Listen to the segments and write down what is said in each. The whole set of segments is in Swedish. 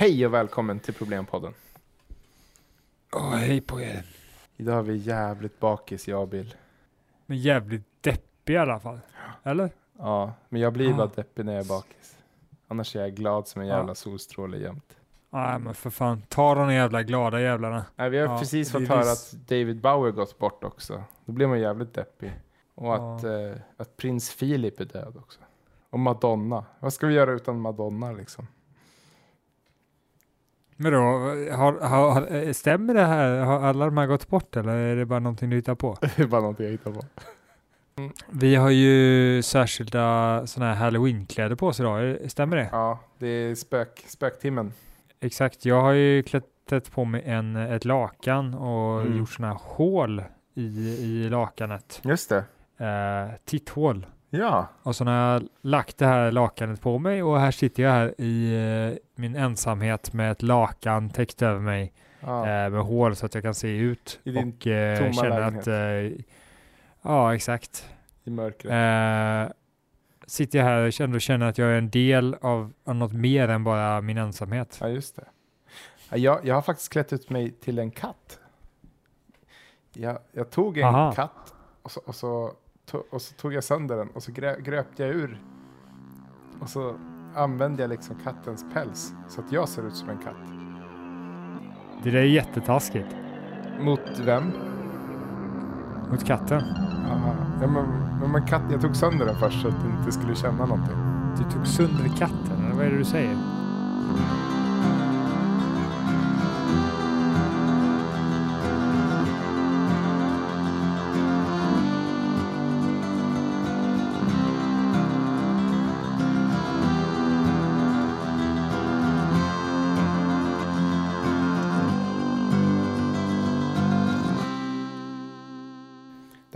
Hej och välkommen till Problempodden. Åh, hej på er. Idag är vi jävligt bakis, jag och Bill. Men jävligt deppig i alla fall. Eller? Ja, men jag blir Ah. bara deppig när jag är bakis. Annars är jag glad som en jävla solstråle jämt. Nej, men för fan. Ta de jävla glada jävlarna. Nej, vi har Ja, precis fått höra att David Bauer gått bort också. Då blir man jävligt deppig. Och att, eh, att prins Philip är död också. Och Madonna. Vad ska vi göra utan Madonna liksom? Men då, har, har, har, stämmer det här? Har alla de här gått bort eller är det bara någonting du hittar på? Det är bara någonting jag hittar på. Vi har ju särskilda sådana här halloween-kläder på oss idag, är- stämmer det? Ja, det är spök, spöktimmen. Exakt, jag har ju klätt på mig en, ett lakan och Mm. gjort sådana här hål i, i lakanet. Just det. Eh, titthål. Ja. Och så har jag lagt det här lakanet på mig och här sitter jag här i eh, min ensamhet med ett lakan täckt över mig ja. eh, med hål så att jag kan se ut. I din och eh, tomma känner lägenhet. att, eh, ja exakt. I mörkret. Eh, sitter jag här och ändå känner att jag är en del av, av något mer än bara min ensamhet. Ja, just det. Ja, Jag, jag har faktiskt klätt ut mig till en katt. Jag, jag tog en Aha. katt och så, och, så, och så tog jag sönder den och så grö, gröpte jag ur. Och så använde jag liksom kattens päls så att jag ser ut som en katt. Det där är jättetaskigt Mot vem? mot katten. Aha. Ja, men, men, men katt, jag tog sönder den först så att den inte skulle känna någonting. Du tog sönder katten, eller vad är det du säger?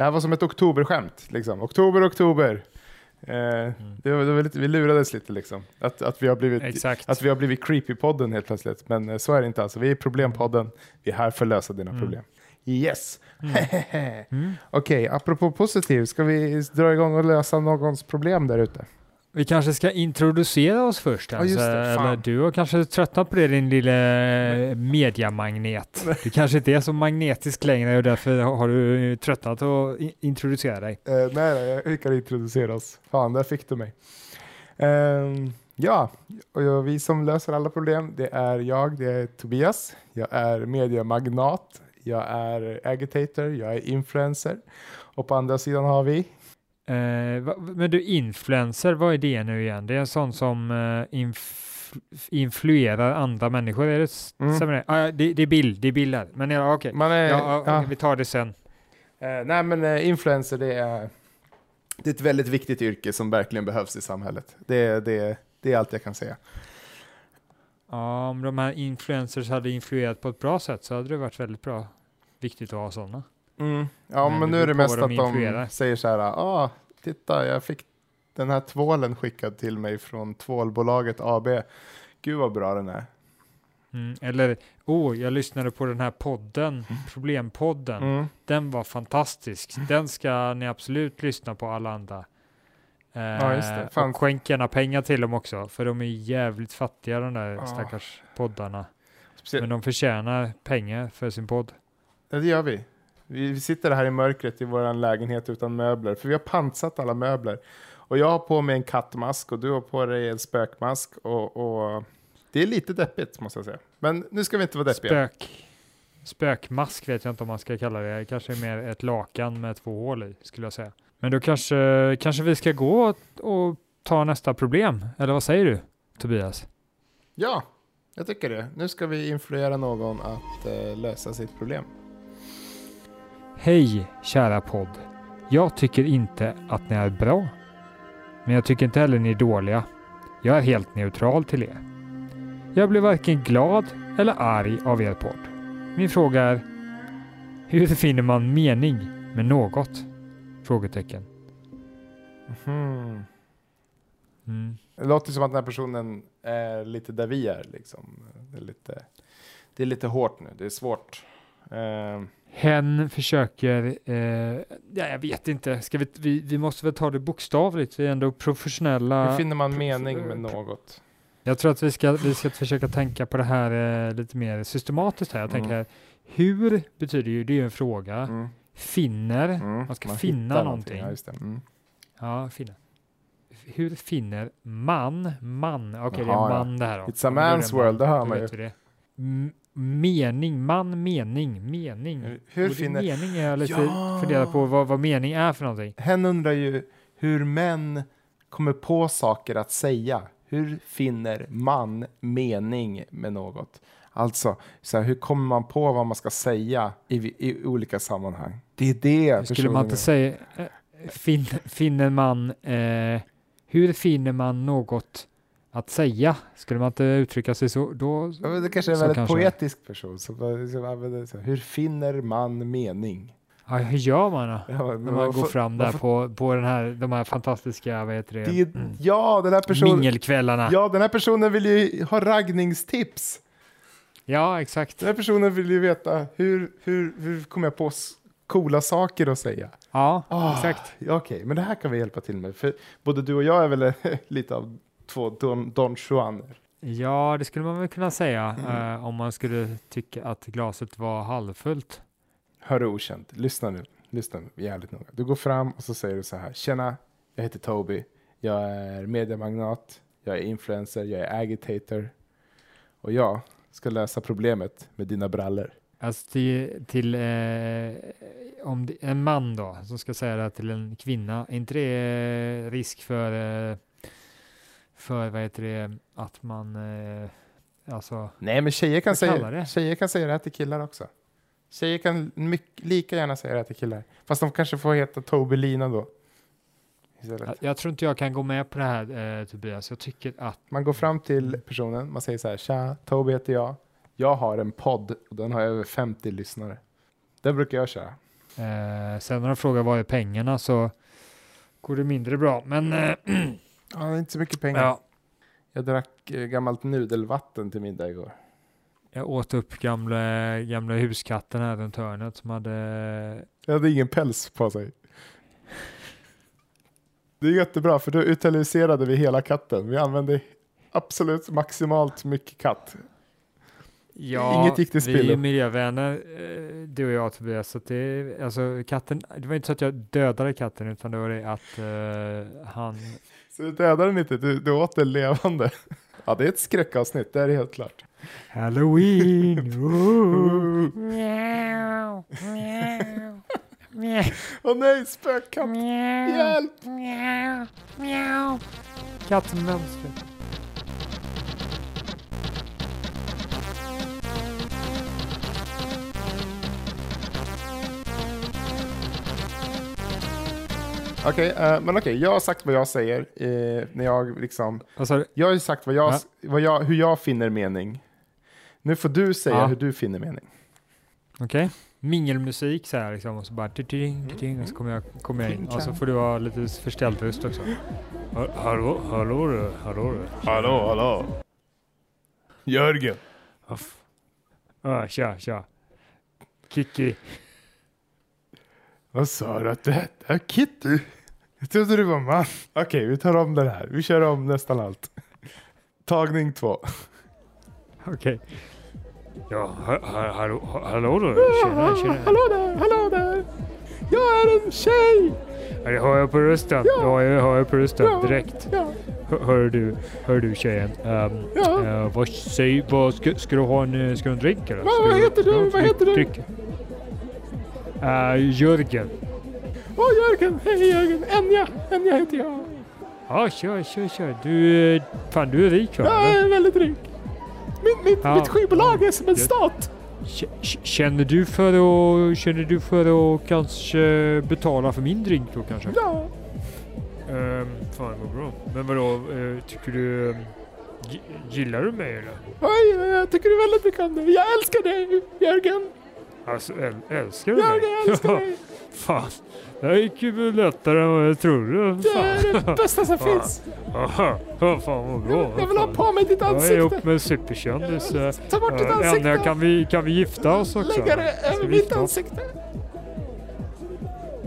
Det här var som ett oktoberskämt. Liksom. Oktober, oktober. Eh, det var, det var lite, vi lurades lite liksom. Att, att vi har blivit Exakt. Att vi har blivit Creepy-podden helt plötsligt. Men eh, så är det inte alltså. Vi är Problempodden. Vi är här för att lösa dina Mm. problem. Yes! Mm. Okej, apropå positiv. Ska vi dra igång och lösa någons problem där ute? Vi kanske ska introducera oss först. Ja, Alltså, eller du har kanske tröttnat på det din lilla mediamagnet. Du kanske inte är så magnetisk längre och därför har du tröttnat att introducera dig. Eh, nej, nej, vi kan introducera oss. Fan, där fick du mig. Ehm, ja, och vi som löser alla problem, det är jag, det är Tobias. Jag är mediamagnat. Jag är agitator, jag är influencer. Och på andra sidan har vi Eh, men du, influencer, vad är det nu igen? Det är en sån som eh, inf influerar andra människor, är det, Mm. Ah, det, det är bild, det är bilder. Men ja, okej. Är, Ja, ja, vi tar det sen. Eh, nej men eh, influencer det är, det är ett väldigt viktigt yrke som verkligen behövs i samhället. Det, det, det är allt jag kan säga. Ja, om de här influencers hade influerat på ett bra sätt så hade det varit väldigt bra. Viktigt att ha sådana. Mm. Ja Men men, nu är det mest att de influerar. säger så här, ah, titta jag fick den här tvålen skickad till mig från tvålbolaget AB. Gud vad bra den är. Mm, eller, oh, jag lyssnade på den här podden, Problempodden. Mm. Den var fantastisk. Den ska ni absolut lyssna på alla andra. Eh, Ja, just det. Fan. Och skänk gärna pengar till dem också, för de är jävligt fattiga de där Ja. stackars poddarna. Specie- Men de förtjänar pengar för sin podd. Ja, det gör vi. Vi sitter här i mörkret i vår lägenhet utan möbler, för vi har pantsatt alla möbler. Och jag har på mig en kattmask och du har på dig en spökmask. Och, och det är lite deppigt måste jag säga. Men nu ska vi inte vara deppiga. Spök, spökmask vet jag inte om man ska kalla det. Kanske mer ett lakan med två hål i, skulle jag säga. Men då kanske, kanske vi ska gå och, och ta nästa problem. Eller vad säger du, Tobias? Ja, jag tycker det. Nu ska vi influera någon att eh, lösa sitt problem. Hej, kära podd. Jag tycker inte att ni är bra. Men jag tycker inte heller ni är dåliga. Jag är helt neutral till er. Jag blir varken glad eller arg av er podd. Min fråga är, hur finner man mening med något? Frågetecken. Mhm. Mm. Det låter som att den här personen är lite där vi är. Liksom. Det, är lite, det är lite hårt nu, det är svårt. Eh, Hen försöker, eh, ja, jag vet inte, Ska vi, vi, vi måste väl ta det bokstavligt, vi är ändå professionella. hur finner man mening med något? Jag tror att vi ska, vi ska försöka tänka på det här eh, lite mer systematiskt här. Jag tänker Mm. här, hur betyder ju, det är ju en fråga. Mm. Finner, Mm. man ska Man finna hittar någonting. Ja, just det. Mm. Ja, finna. Hur finner man, man, okej det Jaha, är man det här då. It's a man's man, world, det hör man det. M- mening, man, mening, mening. Hur- det- finner- Mening är jag lite Ja. funderad på vad, vad mening är för någonting. Hen undrar ju hur män kommer på saker att säga. Hur finner man mening med något? Alltså, så här, hur kommer man på vad man ska säga i, i olika sammanhang? Det är det Skulle man inte säga, eh, fin, finner man, eh, hur finner man något att säga? Skulle man inte uttrycka sig så? Då, Ja, Det kanske är en väldigt kanske. poetisk person som, som använder så Hur finner man mening? ja, hur gör man då? Ja, När man vad går får- fram där får- på, på den här, de här fantastiska, vad heter det? Det är, ja, den här personen, Mingelkvällarna. Ja. ja, den här personen vill ju ha raggningstips. exakt. Den här personen vill ju veta hur, hur, hur kommer jag på coola saker att säga? Ja, Ah, exakt. ja, Okej, men det här kan vi hjälpa till med. För både du och jag är väl lite av två Don, Don Juaner. Ja, det skulle man väl kunna säga Mm. eh, om man skulle tycka att glaset var halvfullt. Hör okänt, lyssna nu. Lyssna nu, jävligt noga. Du går fram och så säger du så här. Tjena, jag heter Toby. Jag är mediemagnat. Jag är influencer. Jag är agitator. Och jag ska lösa problemet med dina brallor. Alltså till, till eh, om det, en man då som ska säga det här till en kvinna, är inte det risk för, eh, för vad heter det, att man, eh, alltså, Nej, men tjejer kan, säga, det? tjejer kan säga det här till killar också. Tjejer kan mycket, lika gärna säga det här till killar. Fast de kanske får heta Toby Lina då. Jag, jag tror inte jag kan gå med på det här eh, Tobias. Jag tycker att, Man går fram till personen, man säger så här, tja, Toby heter jag. Jag har en podd och den har över 50 lyssnare. Det brukar jag köra. eh, sen när de frågar vad är pengarna så går det mindre bra. Men eh, Ja, inte så mycket pengar. ja, Jag drack eh, gammalt nudelvatten till middag igår. jag åt upp gamla, gamla huskatten här runt hörnet som hade Jag hade ingen päls på sig. Det är jättebra för då utiliserade vi hela katten. Vi använde absolut maximalt mycket katt. Ja, Inget gick till vi är miljövänner, eh, du och jag Tobias. Så det, alltså, katten, det var inte så att jag dödade katten utan det var det att eh, han... Så du dödade den inte, du, du åt den levande. Ja, det är ett skräckavsnitt, det är helt klart. Halloween! Meow, meow, meow, Åh nej, spökkatt! Hjälp! meow, meow. Kattmönstret. Okej, eh, men okej, jag har sagt vad jag säger. eh, när jag liksom, du? jag har ju sagt vad jag, Ja. vad jag, hur jag finner mening. Nu får du säga Ja. hur du finner mening. Okej. Mingelmusik så här liksom och så bara ding, ding, och så kommer jag, kommer jag in och så får du ha lite förställd röst också. Ha- Hallå, hallå du, hallå du. Hallå, hallå! Jörgen! Ah, tja, tja. Kiki. Vad sa du att du hette? Kitty? Jag trodde du var man. Okej, vi tar om det här. Vi kör om nästan allt. Tagning två. Okej. Ja, ha, ha, hallå, ha, hallå du. Tjena, tjena. Hallå där, hallå där! Jag är en tjej! Ja, det har jag på rösten. Ja, jag har jag på rösten Ja. direkt. Ja, Hör, hör du, hör du tjejen. Um, Ja. eh, vad säger, vad ska, ska du ha en, eh, ska du ha en drink eller? Vad- heter du? ja, Vad heter du? Dryck. Uh, Jörgen. Åh Jörgen, hej Jörgen, Enja, Enja heter jag. Ja, kör, kör, kör. Du, fan du är rik va? Jag eller? är väldigt rik. Min, mitt, Ja. mitt skivbolag är som en Jag- stat. Känner du för att, känner du för att kanske betala för min drink då kanske? Ja, Um, fan vad bra. Men vadå, eh, tycker du, gi- gillar du mig eller? oj, jag tycker du väldigt mycket om dig. Jag älskar dig, Jörgen. Alltså äl, älskar du mig? Jörgen, jag älskar dig. Fan, det här gick ju lättare än vad jag trodde. Det är det bästa som finns. Aha, ja, fan vad bra. Jag vill ha på mig ditt Jag är ihop ansikte. med en superkändis. eh, Ta bort ditt eh, ansikte. Kan vi, kan vi gifta oss också? Lägga det över mitt ansikte.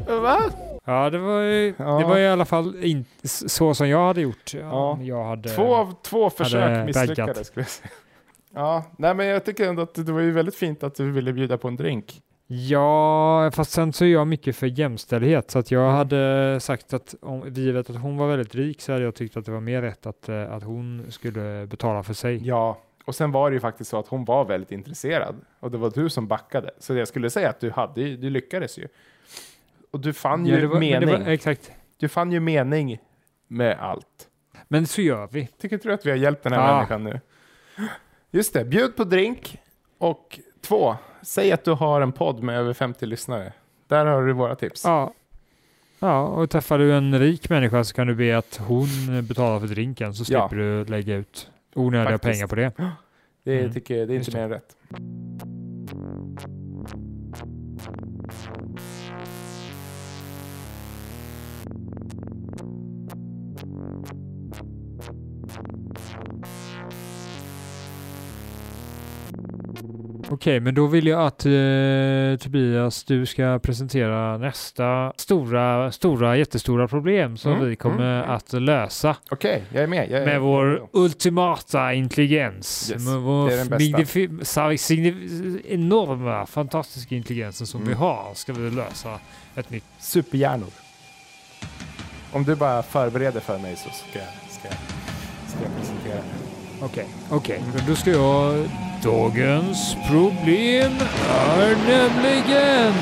Va? Ja, det var, ju, Ja. det var i alla fall in, så som jag hade gjort. Ja, Ja. Jag hade, Två av två försök hade misslyckades skulle jag säga. Ja, nej men jag tycker ändå att det var ju väldigt fint att du ville bjuda på en drink. Ja, fast sen så är jag mycket för jämställdhet så att jag hade sagt att om givet att hon var väldigt rik så hade jag tyckt att det var mer rätt att, eh, att hon skulle betala för sig. Ja, och sen var det ju faktiskt så att hon var väldigt intresserad och det var du som backade. Så jag skulle säga att du hade, du lyckades ju. Och du fann Ja, ju var, men mening. var, exakt. Du fann ju mening med allt. Men så gör vi. Tycker inte du att vi har hjälpt den här Ja. människan nu? Just det, bjud på drink. Och två, säg att du har en podd med över 50 lyssnare. Där har du våra tips. Ja. Ja, och träffar du en rik människa så kan du be att hon betalar för drinken så Ja. slipper du lägga ut onödiga Faktiskt. pengar på det. Det Mm. tycker jag, det är inte mer än rätt. Okej, men då vill jag att eh, Tobias, du ska presentera nästa stora, stora, jättestora problem som Mm, vi kommer mm. att lösa Okej, jag är med. Jag är med vår med. ultimata intelligens. Yes, med vår det är den bästa. enorma, fantastiska intelligensen som vi Mm. har ska vi lösa ett nytt. Superhjärnor. Om du bara förbereder för mig så ska ska ska jag presentera. Okej, okay, okej. Okay. Då ska jag... Dagens problem är nämligen...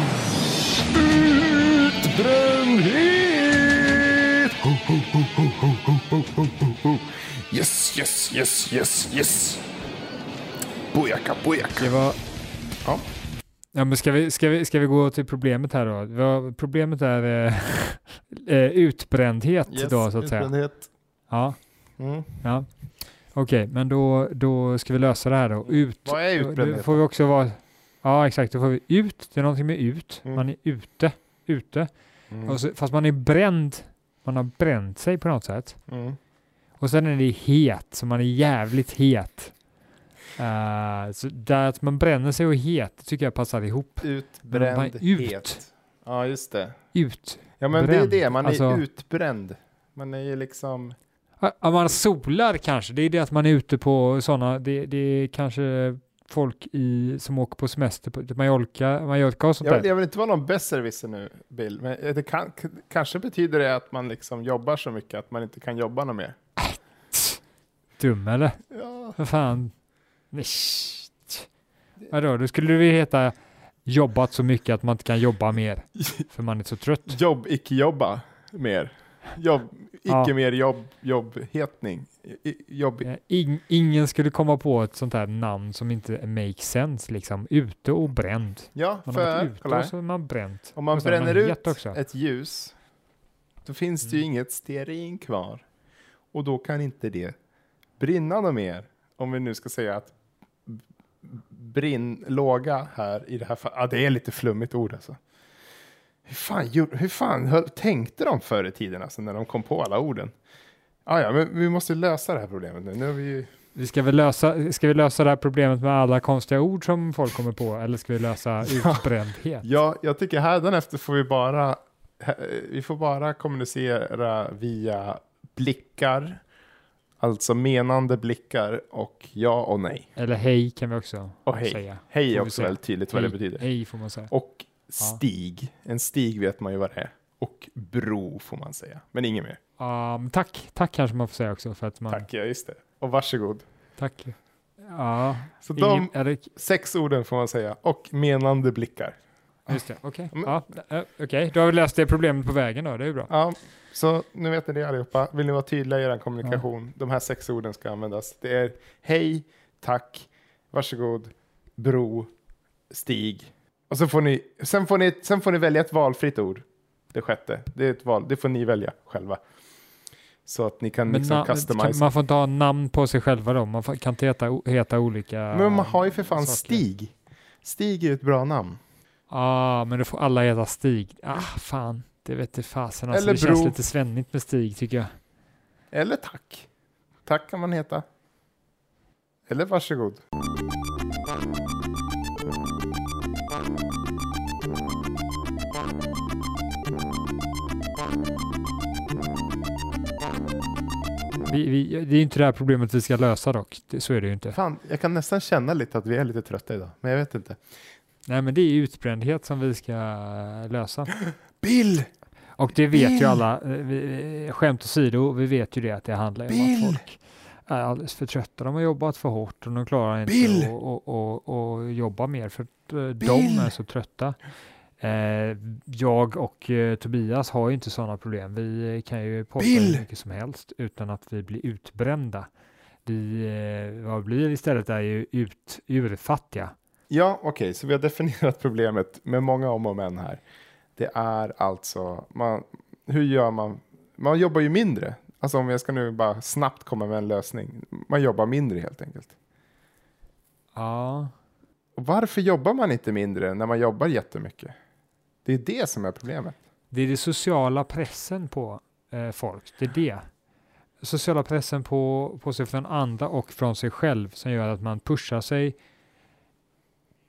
Utbrändhet! Yes, yes, yes, yes, yes! Bojaka, bojaka. Det var... Ja. Ja, men ska vi, ska, vi, ska vi gå till problemet här då? Ja, problemet är eh, eh, utbrändhet yes, då så att utbrändhet. säga. Ja. Mm. ja. Okej, men då, då ska vi lösa det här då. Ut. Vad är utbrändhet? får vi också vara... Ja, exakt. Då får vi ut. Det är någonting med ut. Mm. Man är ute. Ute. Mm. Så, fast man är bränd. Man har bränt sig på något sätt. Mm. Och sen är det het, så man är jävligt het. Eh, så där att man bränner sig och het, det tycker jag passar ihop. Utbrändhet. ut. Ja, just det. Ut. Ja, men det Bränd. är det. Man är Alltså- utbränd. Man är ju liksom... Om man solar kanske, det är det att man är ute på sådana, det, det är kanske folk i, som åker på semester på Mallorca, Mallorca och sånt Jag vill, där. jag vill inte vara någon besserwisser nu, Bill, men det kan, kanske betyder det att man liksom jobbar så mycket att man inte kan jobba något mer. Dum eller? Ja. Vad fan? Vadå, då skulle ju heta jobbat så mycket att man inte kan jobba mer. För man är så trött. Jobb, icke jobba mer. Jobb, icke Ja. mer jobb, jobbhetning. Jobb, Eh, ing- ingen skulle komma på ett sånt här namn som inte makes sense liksom. Ute och bränd. ja, Man har för ute kolla och så är man bränt. om man bränner het ut också. ett ljus, då finns det ju Mm. inget stearin kvar. Och då kan inte det brinna något mer. Om vi nu ska säga att brinn, låga här i det här fallet, ja det är lite flummigt ord alltså. Hur fan, gjorde- hur fan höll, tänkte de förr i tiden alltså, när de kom på alla orden? Ah, ja, men vi måste lösa det här problemet nu. Nu har vi ju... Vi ska väl lösa, ska vi lösa det här problemet med alla konstiga ord som folk kommer på eller ska vi lösa utbrändhet? Ja, jag tycker hädanefter får vi bara, vi får bara kommunicera via blickar, alltså menande blickar och ja och nej. Eller hej kan vi också Och hej. säga. Hej är också säga. väldigt tydligt vad hej, det betyder. Hej får man säga. Och stig, en stig vet man ju vad det är. Och bro får man säga, men inget mer. Um, tack, tack kanske man får säga också för att man... Tack, ja just det. Och varsågod. Tack. Ja, Så ingen, de det, sex orden får man säga, och menande blickar. just det, okej. Men- Ja, eh, okej, då har vi löst det problemet på vägen då, det är ju bra. Ja, så nu vet ni det allihopa. Vill ni vara tydliga i er kommunikation? De här sex orden ska användas. Det är hej, tack, varsågod, bro, stig. Och så får ni, sen, får ni, sen får ni välja ett valfritt ord. Det sjätte. Det är ett val, det får ni välja själva. Så att ni kan Men liksom customize. man får inte ha namn på sig själva då? Man får, kan inte heta, heta olika... Men man har ju för fan saker. Stig. Stig är ju ett bra namn. Ja, ah, men då får alla heta Stig. Ah, fan. Det vet inte fasen. Alltså, Eller det känns Bro. lite svennigt med Stig tycker jag. Eller tack. Tack kan man heta. Eller varsågod. Vi, vi, det är inte det här problemet vi ska lösa dock. Det, så är det ju inte. Fan, jag kan nästan känna lite att vi är lite trötta idag, men jag vet inte. Nej, men det är utbrändhet som vi ska lösa. Bill! Och det vet Bill! ju alla. eh, Vi, skämt åsido, vi vet ju det att det handlar om Bill! att folk är alldeles för trötta. De har jobbat för hårt och de klarar inte att jobba mer för att eh, de är så trötta. Eh, jag och eh, Tobias har ju inte sådana problem. Vi kan ju podda hur mycket som helst utan att vi blir utbrända. Vi, eh, vad blir istället är ju ut, urfattiga. Ja, okej, så vi har definierat problemet med många om och men här. Det är alltså, man, hur gör man? Man jobbar ju mindre. Alltså om jag ska nu bara snabbt komma med en lösning. Man jobbar mindre helt enkelt. Ja, Och varför jobbar man inte mindre när man jobbar jättemycket? Det är det som är problemet. Det är det sociala pressen på eh, folk. Det är det. Sociala pressen på, på sig från andra och från sig själv som gör att man pushar sig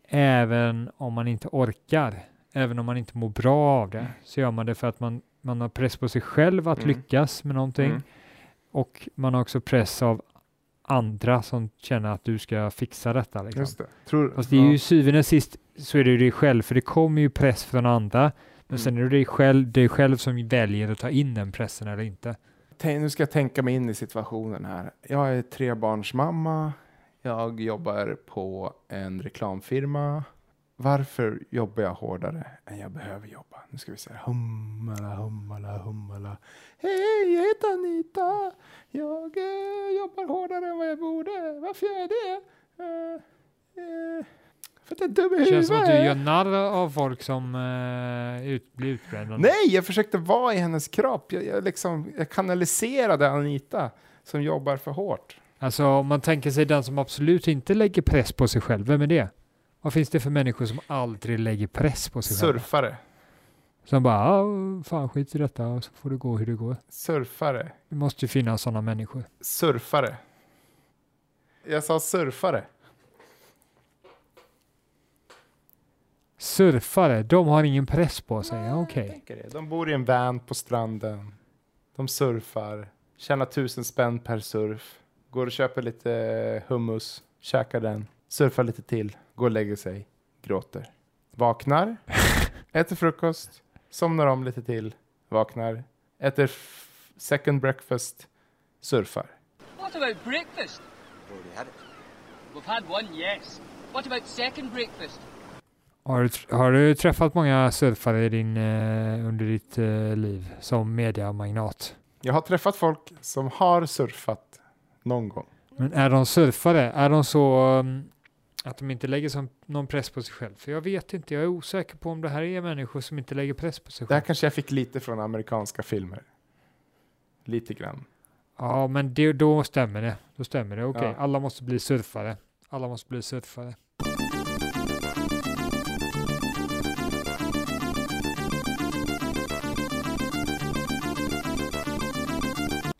även om man inte orkar. Även om man inte mår bra av det så gör man det för att man, man har press på sig själv att Mm. lyckas med någonting Mm. och man har också press av andra som känner att du ska fixa detta. Liksom. Just det. Tror, Fast det är ju ja. syvende och sist så är det ju dig själv, för det kommer ju press från andra. Men Mm. sen är det dig själv, dig själv som väljer att ta in den pressen eller inte. Tänk, nu ska jag tänka mig in i situationen här. Jag är trebarnsmamma. Jag jobbar på en reklamfirma. Varför jobbar jag hårdare än jag behöver jobba? Nu ska vi se. Hummala, hummala, hummala. Hej, jag heter Anita. Jag eh, jobbar hårdare än vad jag borde. Varför gör jag det? Eh, eh, för att jag är dum i Det huvudet. känns som att du gör narr av folk som eh, ut, blir utbrända. Nej, jag försökte vara i hennes kropp. Jag, jag, liksom, jag kanaliserade Anita som jobbar för hårt. Alltså om man tänker sig den som absolut inte lägger press på sig själv, vem är det? Vad finns det för människor som aldrig lägger press på sig själva? Surfare. Som bara, "Ah, fan skit i detta, så får det gå hur det går. Surfare. Det måste ju finnas sådana människor. Surfare. Jag sa surfare. Surfare, de har ingen press på sig. Okej. Det. De bor i en van på stranden. De surfar. Tjänar tusen spänn per surf. Går och köper lite hummus. Käkar den. Surfar lite till. Går och lägger sig. Gråter. Vaknar. äter frukost. Somnar om lite till. Vaknar. Äter second breakfast. Surfar. What about breakfast? Already had it. We've had one, yes. What about second breakfast? Har du, har du träffat många surfare i din, eh, under ditt eh, liv som mediamagnat? Jag har träffat folk som har surfat någon gång. Men är de surfare? Är de så um, att de inte lägger som, någon press på sig själv? För jag vet inte, jag är osäker på om det här är människor som inte lägger press på sig Det här själv. kanske jag fick lite från amerikanska filmer. Lite grann. Ja, men det, då stämmer det. Då stämmer det. Okej, Ja. alla måste bli surfare. Alla måste bli surfare.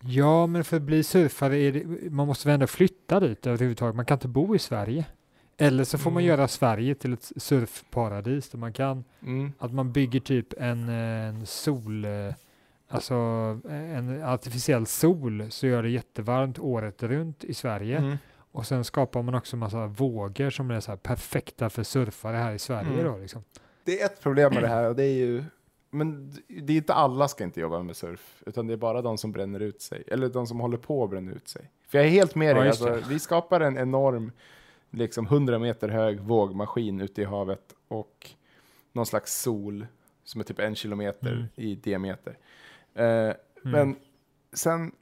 Ja, men för att bli surfare är det, man måste väl ändå flytta dit överhuvudtaget. Man kan inte bo i Sverige. Eller så får man Mm. göra Sverige till ett surfparadis där man kan, Mm. att man bygger typ en, eh, en sol, eh, alltså en artificiell sol så gör det jättevarmt året runt i Sverige. Mm. Och sen skapar man också massa vågor som är så här perfekta för surfare här i Sverige Mm. då liksom. Det är ett problem med det här och det är ju men det är inte alla ska inte jobba med surf, utan det är bara de som bränner ut sig, eller de som håller på att bränna ut sig. För jag är helt med dig, alltså, vi skapar en enorm, liksom 100 meter hög vågmaskin ute i havet och någon slags sol som är typ en kilometer Mm. i diameter. Eh, Men sen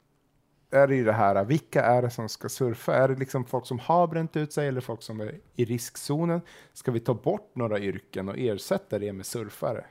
är det ju det här, vilka är det som ska surfa? Är det liksom folk som har bränt ut sig eller folk som är i riskzonen? Ska vi ta bort några yrken och ersätta det med surfare?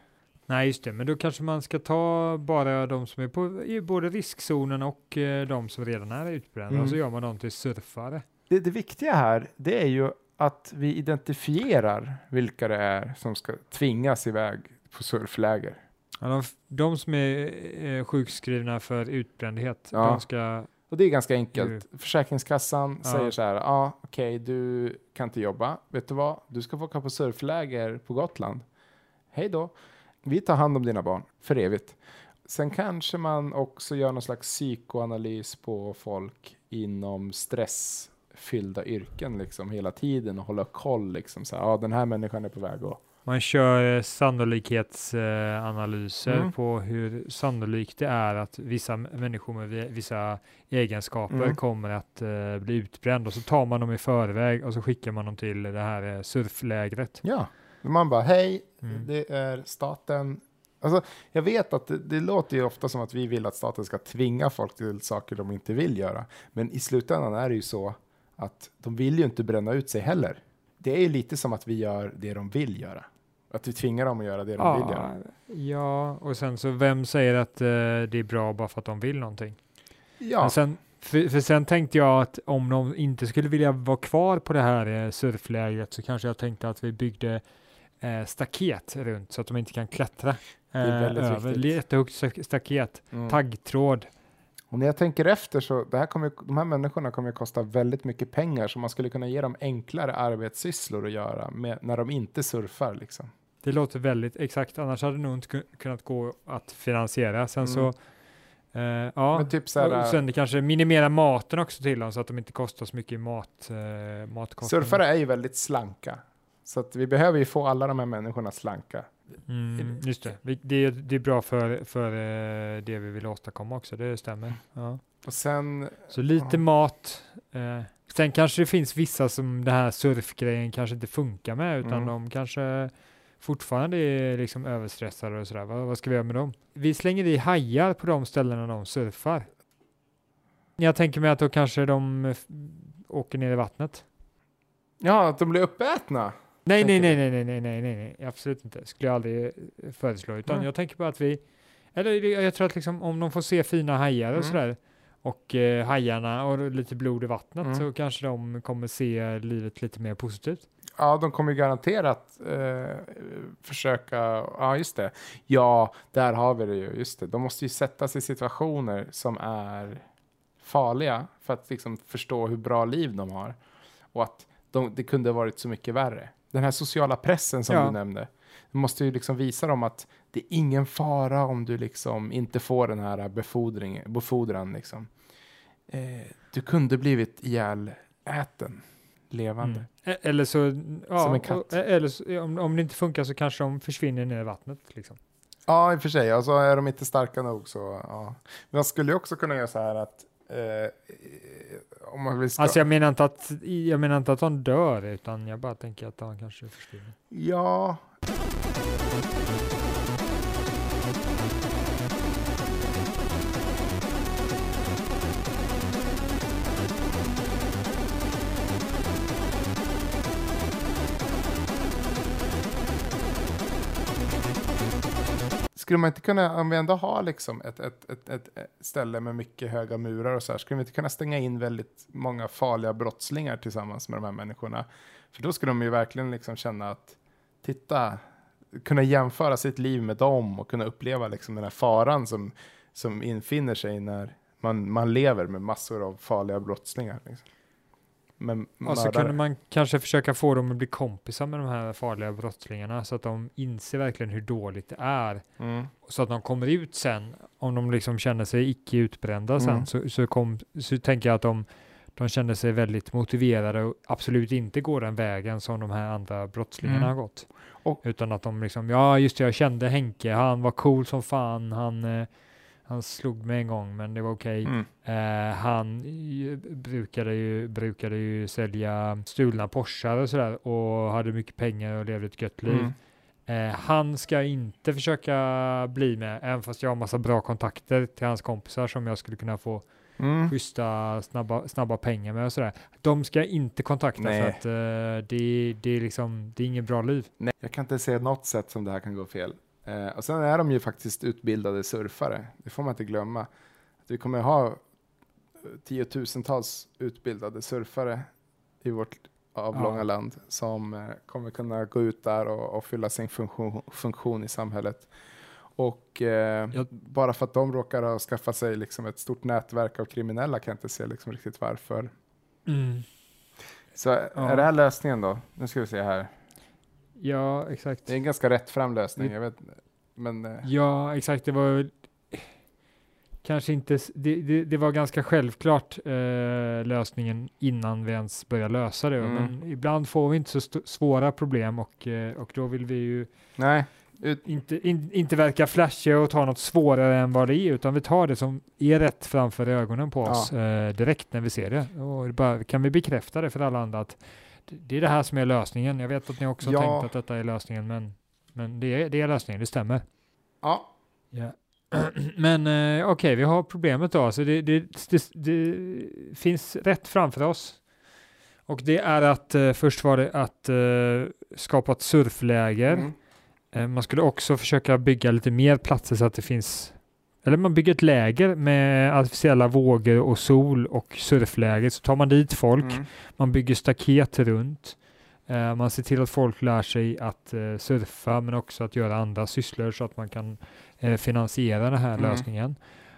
Nej, just det, men då kanske man ska ta bara de som är på, i både riskzonen och eh, de som redan är utbrända Mm. och så gör man dem till surfare. Det, det viktiga här, det är ju att vi identifierar vilka det är som ska tvingas iväg på surfläger. Ja, de, de som är eh, sjukskrivna för utbrändhet, Ja. de ska, Och det är ganska enkelt. Försäkringskassan Ja. säger så här, ja ah, okej du kan inte jobba, vet du vad, du ska få åka på surfläger på Gotland. Hej då, vi tar hand om dina barn för evigt. sen kanske man också gör någon slags psykoanalys på folk inom stressfyllda yrken liksom hela tiden och hålla koll liksom så här, ja den här människan är på väg att Man kör eh, sannolikhetsanalyser Mm. på hur sannolikt det är att vissa människor med vi- vissa egenskaper Mm. kommer att eh, bli utbränd och så tar man dem i förväg och så skickar man dem till det här eh, surflägret. Ja, man bara hej, Mm. det är staten. Alltså, jag vet att det, det låter ju ofta som att vi vill att staten ska tvinga folk till saker de inte vill göra. Men i slutändan är det ju så att de vill ju inte bränna ut sig heller. Det är ju lite som att vi gör det de vill göra. Att vi tvingar dem att göra det de vill göra. ja, och sen så vem säger att eh, det är bra bara för att de vill någonting? Ja, Men sen, för, för sen tänkte jag att om de inte skulle vilja vara kvar på det här eh, surflägret så kanske jag tänkte att vi byggde eh, staket runt så att de inte kan klättra eh, är väldigt över. viktigt. Jättehögt sta- staket, mm. taggtråd. Och när jag tänker efter så det här kommer, de här människorna kommer att kosta väldigt mycket pengar så man skulle kunna ge dem enklare arbetssysslor att göra med, när de inte surfar. Liksom. Det låter väldigt exakt, annars hade det nog inte kun- kunnat gå att finansiera. Sen Mm. så, eh, ja, Men typ så här, och sen kanske minimera maten också till dem så att de inte kostar så mycket i mat, matkostnader. Surfare är ju väldigt slanka. Så att vi behöver ju få alla de här människorna slanka. Mm, just det. Det, är, det är bra för, för eh, det vi vill åstadkomma också, det stämmer. Ja. Och sen, Så lite Ja. mat. Eh, sen kanske det finns vissa som den här surfgrejen kanske inte funkar med, utan Mm. de kanske fortfarande är liksom överstressade och sådär. Vad, vad ska vi göra med dem? Vi slänger i hajar på de ställena de surfar. Jag tänker mig att då kanske de åker ner i vattnet. ja, att de blir uppätna. Nej, nej, nej, nej, nej, nej, nej, nej, absolut inte. Skulle jag aldrig eh, föreslå, utan Mm. jag tänker på att vi, eller jag tror att liksom om de får se fina hajar och Mm. sådär, och eh, hajarna och lite blod i vattnet Mm. så kanske de kommer se livet lite mer positivt. Ja, de kommer ju garanterat eh, försöka, ja just det. Ja, där har vi det ju, just det. De måste ju sätta sig i situationer som är farliga för att liksom förstå hur bra liv de har. Och att de, det kunde ha varit så mycket värre. Den här sociala pressen som Ja. du nämnde. Du måste ju liksom visa dem att det är ingen fara om du liksom inte får den här befordran. Liksom. Eh, du kunde blivit ihjäläten, levande. Mm. E- Eller så, ja, Som en katt. e- eller så, om, om det inte funkar så kanske de försvinner ner i vattnet. Liksom. Ja, i och för sig. Och så är de inte starka nog så, ja. Men man skulle också kunna göra så här att eh, om man vill ska... Alltså jag menar, inte att, jag menar inte att de dör, utan jag bara tänker att de kanske försvinner. Ja. Skulle man inte kunna, om vi ändå har liksom ett, ett, ett, ett, ställe med mycket höga murar och så här, skulle vi inte kunna stänga in väldigt många farliga brottslingar tillsammans med de här människorna? För då skulle de ju verkligen liksom känna att, titta, kunna jämföra sitt liv med dem och kunna uppleva liksom den här faran som, som infinner sig när man, man lever med massor av farliga brottslingar. Liksom. Men Och så mördare. kunde man kanske försöka få dem att bli kompisar med de här farliga brottslingarna så att de inser verkligen hur dåligt det är. Mm. Så att de kommer ut sen, om de liksom känner sig icke utbrända sen, Mm. så, så, kom, så tänker jag att de, de känner sig väldigt motiverade och absolut inte går den vägen som de här andra brottslingarna Mm. har gått. Och- Utan att de liksom, ja just det, jag kände Henke, han var cool som fan, han, eh, han slog mig en gång men det var okej. Mm. Eh, han ju- brukade ju, brukade ju sälja stulna Porschar och sådär och hade mycket pengar och levde ett gött liv. Mm. Eh, han ska inte försöka bli med, även fast jag har massa bra kontakter till hans kompisar som jag skulle kunna få Mm. schyssta, snabba, snabba pengar med och sådär. De ska jag inte kontakta Nej. för att eh, det, det, är liksom, det är inget bra liv. Nej, jag kan inte se något sätt som det här kan gå fel. Eh, och sen är de ju faktiskt utbildade surfare. Det får man inte glömma. Att vi kommer ha eh, tiotusentals utbildade surfare i vårt avlånga Ja. land som eh, kommer kunna gå ut där och, och fylla sin funktion, funktion i samhället. Och eh, Jag- bara för att de råkar ha skaffat sig liksom ett stort nätverk av kriminella kan jag inte se liksom riktigt varför. Så är det här lösningen då? Nu ska vi se här. Ja, exakt. Det är en ganska rättfram lösning. Jag vet, men eh, Ja, exakt. Det var kanske inte, det, det, det var ganska självklart eh, lösningen innan vi ens började lösa det. Mm. Men ibland får vi inte så svåra problem och, eh, och då vill vi ju Nej, ut, inte, in, inte verka flashiga och ta något svårare än vad det är, utan vi tar det som är rätt framför ögonen på Ja. oss eh, direkt när vi ser det. Och det bara, kan vi bekräfta det för alla andra att det, är det här som är lösningen. Jag vet att ni också har Ja. tänkt att detta är lösningen, men, men det, är, det är lösningen, det stämmer. ja. Ja. Men eh, okej, vi har problemet då. Så det, det, det, det finns rätt framför oss. Och det är att eh, först var det att eh, skapa ett surfläger. Mm. Man skulle också försöka bygga lite mer platser så att det finns eller man bygger ett läger med artificiella vågor och sol och surfläger. Så tar man dit folk, Mm. man bygger staket runt. Eh, man ser till att folk lär sig att eh, surfa men också att göra andra sysslor så att man kan eh, finansiera den här Mm. lösningen.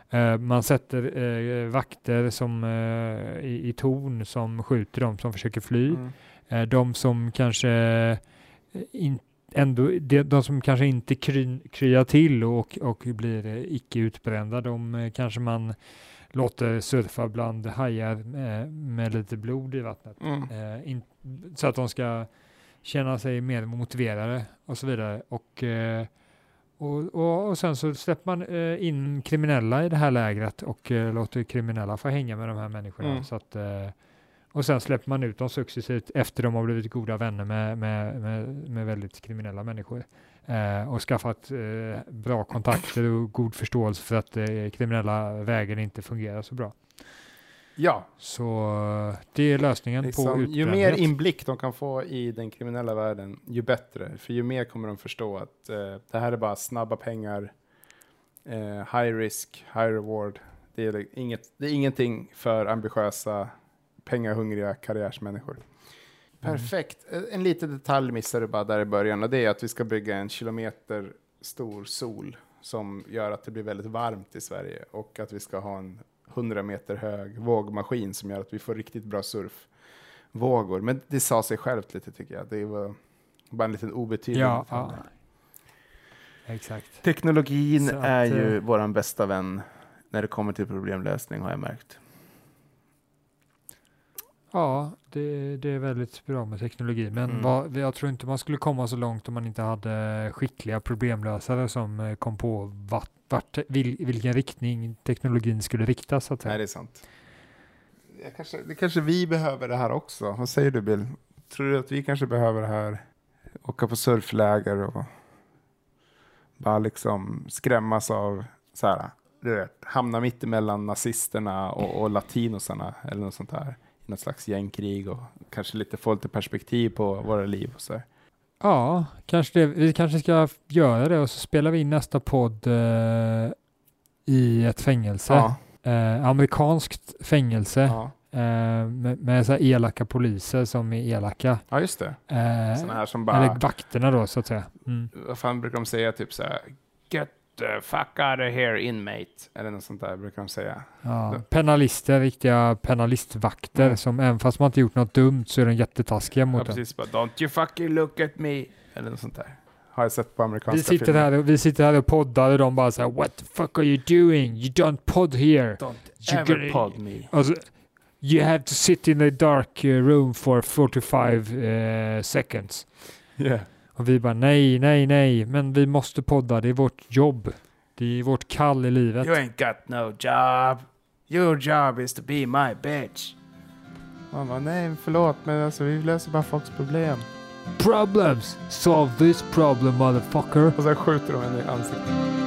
Eh, man sätter eh, vakter som, eh, i, i torn som skjuter dem som försöker fly. Mm. De som kanske eh, in, ändå, de, de som kanske inte kry, kryar till och, och blir eh, icke utbrända, de eh, kanske man låter surfa bland hajar med, med lite blod i vattnet. Mm. Eh, in, så att de ska känna sig mer motiverade och så vidare. Och, eh, och, och, och sen så släpper man eh, in kriminella i det här lägret och eh, låter kriminella få hänga med de här människorna. Mm. Så att, eh, och sen släpper man ut dem successivt efter de har blivit goda vänner med, med, med, med väldigt kriminella människor. Eh, och skaffat eh, bra kontakter och god förståelse för att eh, kriminella vägen inte fungerar så bra. Ja, Så eh, det är lösningen på liksom, ju utbrändhet. mer inblick de kan få i den kriminella världen, ju bättre. För ju mer kommer de förstå att eh, det här är bara snabba pengar, eh, high risk, high reward. Det är, inget, det är ingenting för ambitiösa, pengahungriga karriärsmänniskor. Perfekt. Eh, En liten detalj missade du bara där i början och det är att vi ska bygga en kilometer stor sol som gör att det blir väldigt varmt i Sverige och att vi ska ha en 100 meter hög vågmaskin som gör att vi får riktigt bra surfvågor. Men det sa sig självt lite tycker jag. Det var bara en liten obetydlig Ja, detalj. ja. Exakt. Teknologin att, är ju eh, våran bästa vän när det kommer till problemlösning har jag märkt. Ja, det, det är väldigt bra med teknologi, men Mm. vad, jag tror inte man skulle komma så långt om man inte hade skickliga problemlösare som eh, kom på vart, vart, vil, vilken riktning teknologin skulle riktas. Så att Nej, säga. det är sant. Jag kanske, det kanske vi behöver det här också. Vad säger du Bill? Tror du att vi kanske behöver det här? Åka på surfläger och bara liksom skrämmas av så här, du vet, hamna mitt emellan nazisterna och, och latinosarna eller något sånt här. I något slags gängkrig och kanske lite få lite perspektiv på våra liv och så. Ja, kanske det, vi kanske ska göra det och så spelar vi in nästa podd eh, i ett fängelse. Ja, Eh, amerikanskt fängelse ja. eh, med, med så elaka poliser som är elaka. ja, just det. Eh, Sådana här som bara... eller vakterna då så att säga. Mm. vad fan brukar de säga? Typ så här, get fuck out of here inmate. Eller något sånt där brukar de säga. Ja, penalister, riktiga penalistvakter Mm. som även fast man inte gjort något dumt så är de jättetaskiga Ja, mot en. precis. Bara, Don't you fucking look at me. Eller något sånt där. Har jag sett på amerikanska Vi sitter, filmer. här, vi sitter här och poddar och de bara så här What the fuck are you doing? You don't pod here. Don't You ever gonna- pod me. Alltså, you have to sit in a dark uh, room for 45 uh, seconds. Yeah. Och vi bara nej, nej, nej, men vi måste podda, det är vårt jobb. Det är vårt kall i livet. You ain't got no job. Your job is to be my bitch. Man bara, nej förlåt men alltså vi löser bara folks problem. Problems! Solve this problem motherfucker! Och sen skjuter de en i ansiktet.